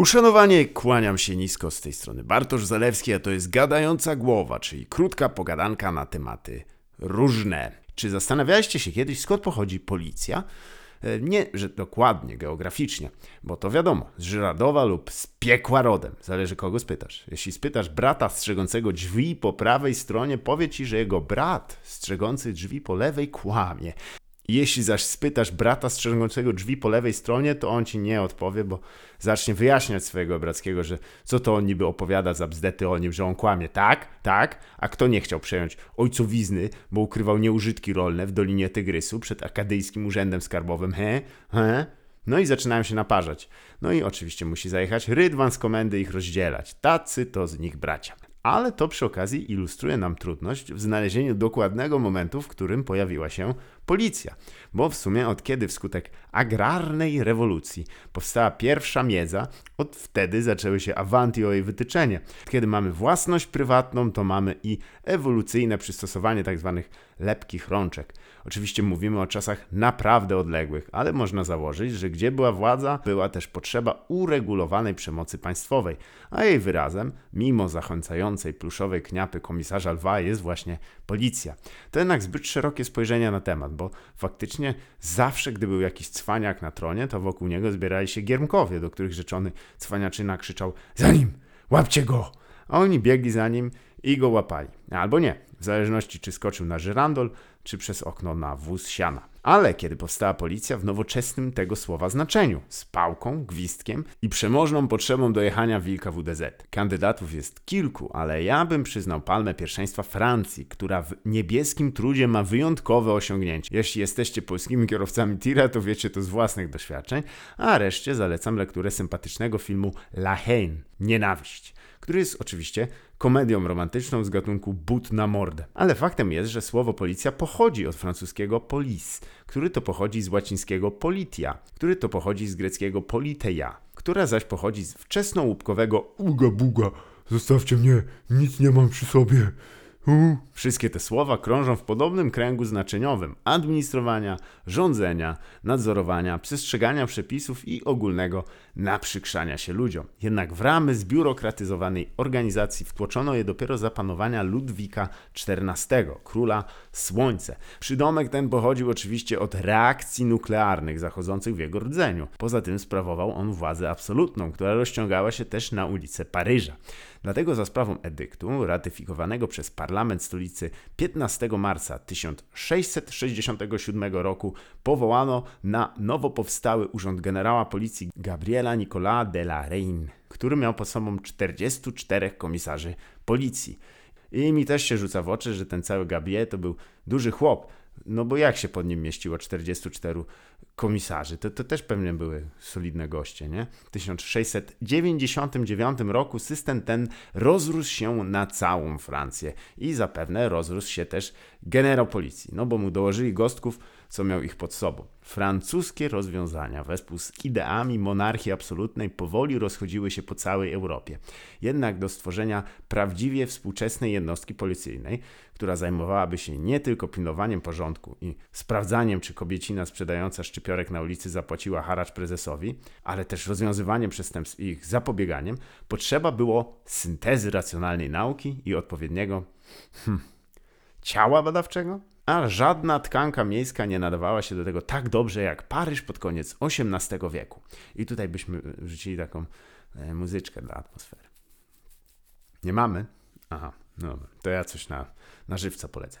Uszanowanie, kłaniam się nisko z tej strony Bartosz Zalewski, a to jest gadająca głowa, czyli krótka pogadanka na tematy różne. Czy zastanawialiście się kiedyś, skąd pochodzi policja? E, Nie, że dokładnie, geograficznie, bo to wiadomo, z Żyradowa lub z piekła rodem, zależy kogo spytasz. Jeśli spytasz brata strzegącego drzwi po prawej stronie, powie ci, że jego brat strzegący drzwi po lewej kłamie. Jeśli zaś spytasz brata strzegącego drzwi po lewej stronie, to on ci nie odpowie, bo zacznie wyjaśniać swojego brackiego, że co to on niby opowiada za bzdety o nim, że on kłamie. Tak, tak, a kto nie chciał przejąć ojcowizny, bo ukrywał nieużytki rolne w Dolinie Tygrysu przed akadyjskim urzędem skarbowym, he? He? No i zaczynają się naparzać. No i oczywiście musi zajechać Rydwan z komendy ich rozdzielać. Tacy to z nich bracia. Ale to przy okazji ilustruje nam trudność w znalezieniu dokładnego momentu, w którym pojawiła się policja. Bo w sumie od kiedy wskutek agrarnej rewolucji powstała pierwsza miedza, od wtedy zaczęły się awanty o jej wytyczenie. Kiedy mamy własność prywatną, to mamy i ewolucyjne przystosowanie tzw. lepkich rączek. Oczywiście mówimy o czasach naprawdę odległych, ale można założyć, że gdzie była władza, była też potrzeba uregulowanej przemocy państwowej, a jej wyrazem, mimo zachęcającej pluszowej kniapy komisarza Lwa, jest właśnie policja. To jednak zbyt szerokie spojrzenie na temat, bo faktycznie zawsze, gdy był jakiś cwaniak na tronie, to wokół niego zbierali się giermkowie, do których rzeczony cwaniaczyna krzyczał za nim, łapcie go! A oni biegli za nim i go łapali. Albo nie, w zależności czy skoczył na żyrandol, czy przez okno na wóz siana. Ale kiedy powstała policja w nowoczesnym tego słowa znaczeniu, z pałką, gwizdkiem i przemożną potrzebą dojechania wilka WDZ. Kandydatów jest kilku, ale ja bym przyznał palmę pierwszeństwa Francji, która w niebieskim trudzie ma wyjątkowe osiągnięcie. Jeśli jesteście polskimi kierowcami tira, to wiecie to z własnych doświadczeń, a reszcie zalecam lekturę sympatycznego filmu La Haine, Nienawiść który jest oczywiście komedią romantyczną z gatunku but na mordę. Ale faktem jest, że słowo policja pochodzi od francuskiego polis, który to pochodzi z łacińskiego politia, który to pochodzi z greckiego politeia, która zaś pochodzi z wczesnołupkowego Uga buga, zostawcie mnie, nic nie mam przy sobie. Wszystkie te słowa krążą w podobnym kręgu znaczeniowym administrowania, rządzenia, nadzorowania, przestrzegania przepisów i ogólnego naprzykrzania się ludziom. Jednak w ramy zbiurokratyzowanej organizacji wtłoczono je dopiero za panowania Ludwika XIV, króla Słońce. Przydomek ten pochodził oczywiście od reakcji nuklearnych zachodzących w jego rdzeniu. Poza tym sprawował on władzę absolutną, która rozciągała się też na ulice Paryża. Dlatego za sprawą edyktu, ratyfikowanego przez parlament stolicy 15 marca 1667 roku, powołano na nowo powstały urząd generała policji Gabriela Nicolas de la Reine, który miał pod sobą 44 komisarzy policji. I mi też się rzuca w oczy, że ten cały Gabriel to był duży chłop. No bo jak się pod nim mieściło 44 komisarzy? To, to też pewnie były solidne goście, nie? W 1699 roku system ten rozrósł się na całą Francję i zapewne rozrósł się też generał policji, no bo mu dołożyli gostków, co miał ich pod sobą. Francuskie rozwiązania wespół z ideami monarchii absolutnej powoli rozchodziły się po całej Europie. Jednak do stworzenia prawdziwie współczesnej jednostki policyjnej, która zajmowałaby się nie tylko pilnowaniem porządku i sprawdzaniem, czy kobiecina sprzedająca szczypiorek na ulicy zapłaciła haracz prezesowi, ale też rozwiązywaniem przestępstw i ich zapobieganiem, potrzeba było syntezy racjonalnej nauki i odpowiedniego hmm, ciała badawczego? A żadna tkanka miejska nie nadawała się do tego tak dobrze jak Paryż pod koniec XVIII wieku. I tutaj byśmy wrzucili taką e, muzyczkę dla atmosfery. Nie mamy? Aha, no. To ja coś na, na żywca polecę.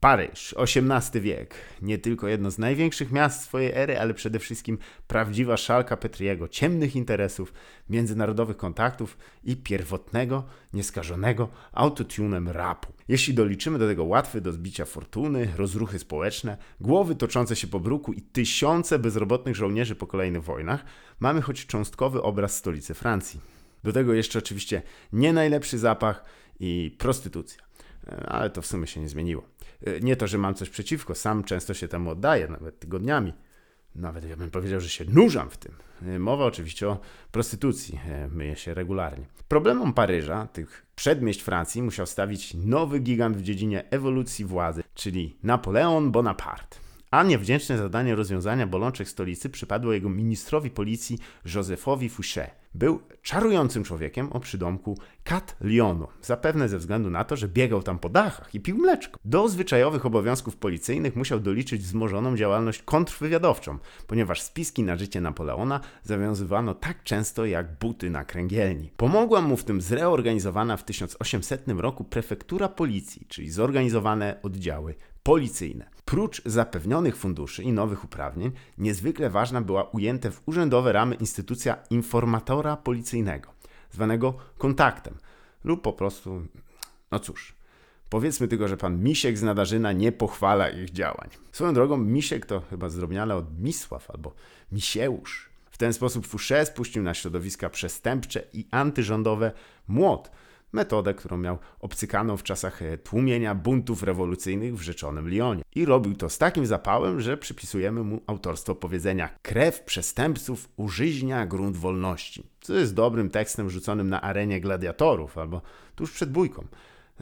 Paryż, XVIII wiek. Nie tylko jedno z największych miast swojej ery, ale przede wszystkim prawdziwa szalka Petriego, ciemnych interesów, międzynarodowych kontaktów i pierwotnego, nieskażonego autotunem rapu. Jeśli doliczymy do tego łatwy do zbicia fortuny, rozruchy społeczne, głowy toczące się po bruku i tysiące bezrobotnych żołnierzy po kolejnych wojnach, mamy choć cząstkowy obraz stolicy Francji. Do tego jeszcze oczywiście nie najlepszy zapach i prostytucja. E, Ale to w sumie się nie zmieniło. E, Nie to, że mam coś przeciwko, sam często się temu oddaję, nawet tygodniami. Nawet ja bym powiedział, że się nurzam w tym. E, Mowa oczywiście o prostytucji, e, myję się regularnie. Problemom Paryża, tych przedmieść Francji, musiał stawić nowy gigant w dziedzinie ewolucji władzy, czyli Napoleon Bonaparte. A niewdzięczne zadanie rozwiązania bolączek stolicy przypadło jego ministrowi policji Józefowi Fouché. Był czarującym człowiekiem o przydomku Kat Lyonu, zapewne ze względu na to, że biegał tam po dachach i pił mleczko. Do zwyczajowych obowiązków policyjnych musiał doliczyć wzmożoną działalność kontrwywiadowczą, ponieważ spiski na życie Napoleona zawiązywano tak często jak buty na kręgielni. Pomogła mu w tym zreorganizowana w 1800 roku prefektura policji, czyli zorganizowane oddziały policyjne. Prócz zapewnionych funduszy i nowych uprawnień, niezwykle ważna była ujęta w urzędowe ramy instytucja informatora policyjnego, zwanego kontaktem, lub po prostu, no cóż, powiedzmy tylko, że pan Misiek z Nadarzyna nie pochwala ich działań. Swoją drogą, Misiek to chyba zdrobniale od Misław albo Misieusz. W ten sposób Fouché spuścił na środowiska przestępcze i antyrządowe młot, metodę, którą miał obcykaną w czasach e, tłumienia buntów rewolucyjnych w rzeczonym Lyonie. I robił to z takim zapałem, że przypisujemy mu autorstwo powiedzenia krew przestępców użyźnia grunt wolności, co jest dobrym tekstem rzuconym na arenie gladiatorów albo tuż przed bójką.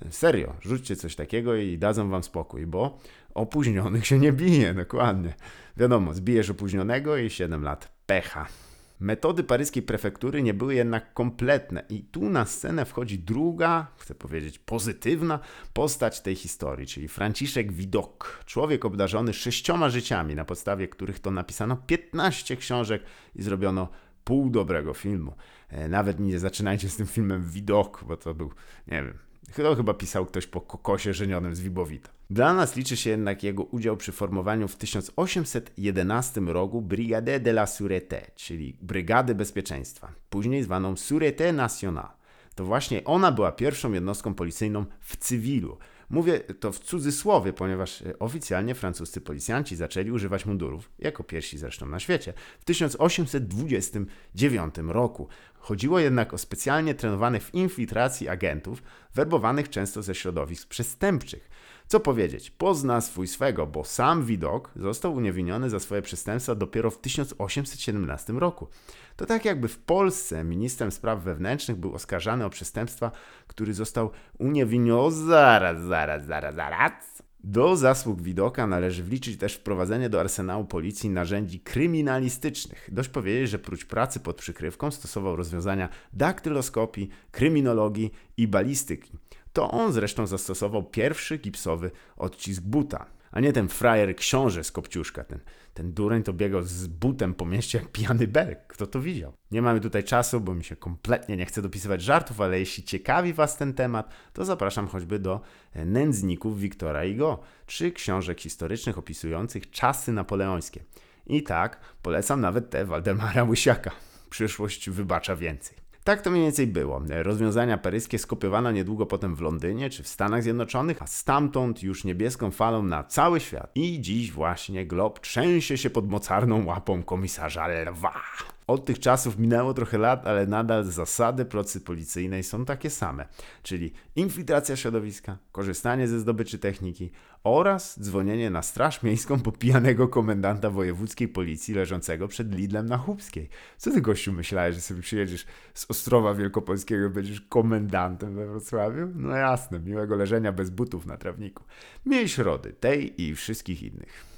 E, Serio, rzućcie coś takiego i dadzą wam spokój, bo opóźnionych się nie bije, dokładnie. Wiadomo, zbijesz opóźnionego i 7 lat pecha. Metody paryskiej prefektury nie były jednak kompletne i tu na scenę wchodzi druga, chcę powiedzieć pozytywna postać tej historii, czyli Franciszek Widok, człowiek obdarzony sześcioma życiami, na podstawie których to napisano 15 książek i zrobiono pół dobrego filmu. E, Nawet nie zaczynajcie z tym filmem Widok, bo to był, nie wiem, Chyba, chyba pisał ktoś po kokosie żenionym z Wibowita. Dla nas liczy się jednak jego udział przy formowaniu w 1811 roku Brigade de la Sûreté, czyli Brygady Bezpieczeństwa, później zwaną Sûreté Nationale. To właśnie ona była pierwszą jednostką policyjną w cywilu. Mówię to w cudzysłowie, ponieważ e, oficjalnie francuscy policjanci zaczęli używać mundurów, jako pierwsi zresztą na świecie, w 1829 roku. Chodziło jednak o specjalnie trenowanych w infiltracji agentów, werbowanych często ze środowisk przestępczych. Co powiedzieć, pozna swój swego, bo sam widok został uniewinniony za swoje przestępstwa dopiero w 1817 roku. To tak jakby w Polsce ministrem spraw wewnętrznych był oskarżany o przestępstwa, który został uniewinniony. Zaraz, zaraz, zaraz, zaraz. Do zasług widoka należy wliczyć też wprowadzenie do arsenału policji narzędzi kryminalistycznych. Dość powiedzieć, że prócz pracy pod przykrywką stosował rozwiązania daktyloskopii, kryminologii i balistyki. To on zresztą zastosował pierwszy gipsowy odcisk buta, a nie ten frajer książę z Kopciuszka. Ten, ten dureń to biegał z butem po mieście jak pijany berek. Kto to widział? Nie mamy tutaj czasu, bo mi się kompletnie nie chce dopisywać żartów, ale jeśli ciekawi Was ten temat, to zapraszam choćby do e, Nędzników Wiktora Igo, czy książek historycznych opisujących czasy napoleońskie. I tak, polecam nawet te Waldemara Łysiaka. Przyszłość wybacza więcej. Tak to mniej więcej było. Rozwiązania paryskie skopiowano niedługo potem w Londynie czy w Stanach Zjednoczonych, a stamtąd już niebieską falą na cały świat. I dziś właśnie glob trzęsie się pod mocarną łapą komisarza Lwa. Od tych czasów minęło trochę lat, ale nadal zasady pracy policyjnej są takie same, czyli infiltracja środowiska, korzystanie ze zdobyczy techniki oraz dzwonienie na straż miejską po pijanego komendanta wojewódzkiej policji leżącego przed Lidlem na Chubskiej. Co ty gościu myślałeś, że sobie przyjedziesz z Ostrowa Wielkopolskiego i będziesz komendantem we Wrocławiu? No jasne, miłego leżenia bez butów na trawniku. Miej środy, tej i wszystkich innych.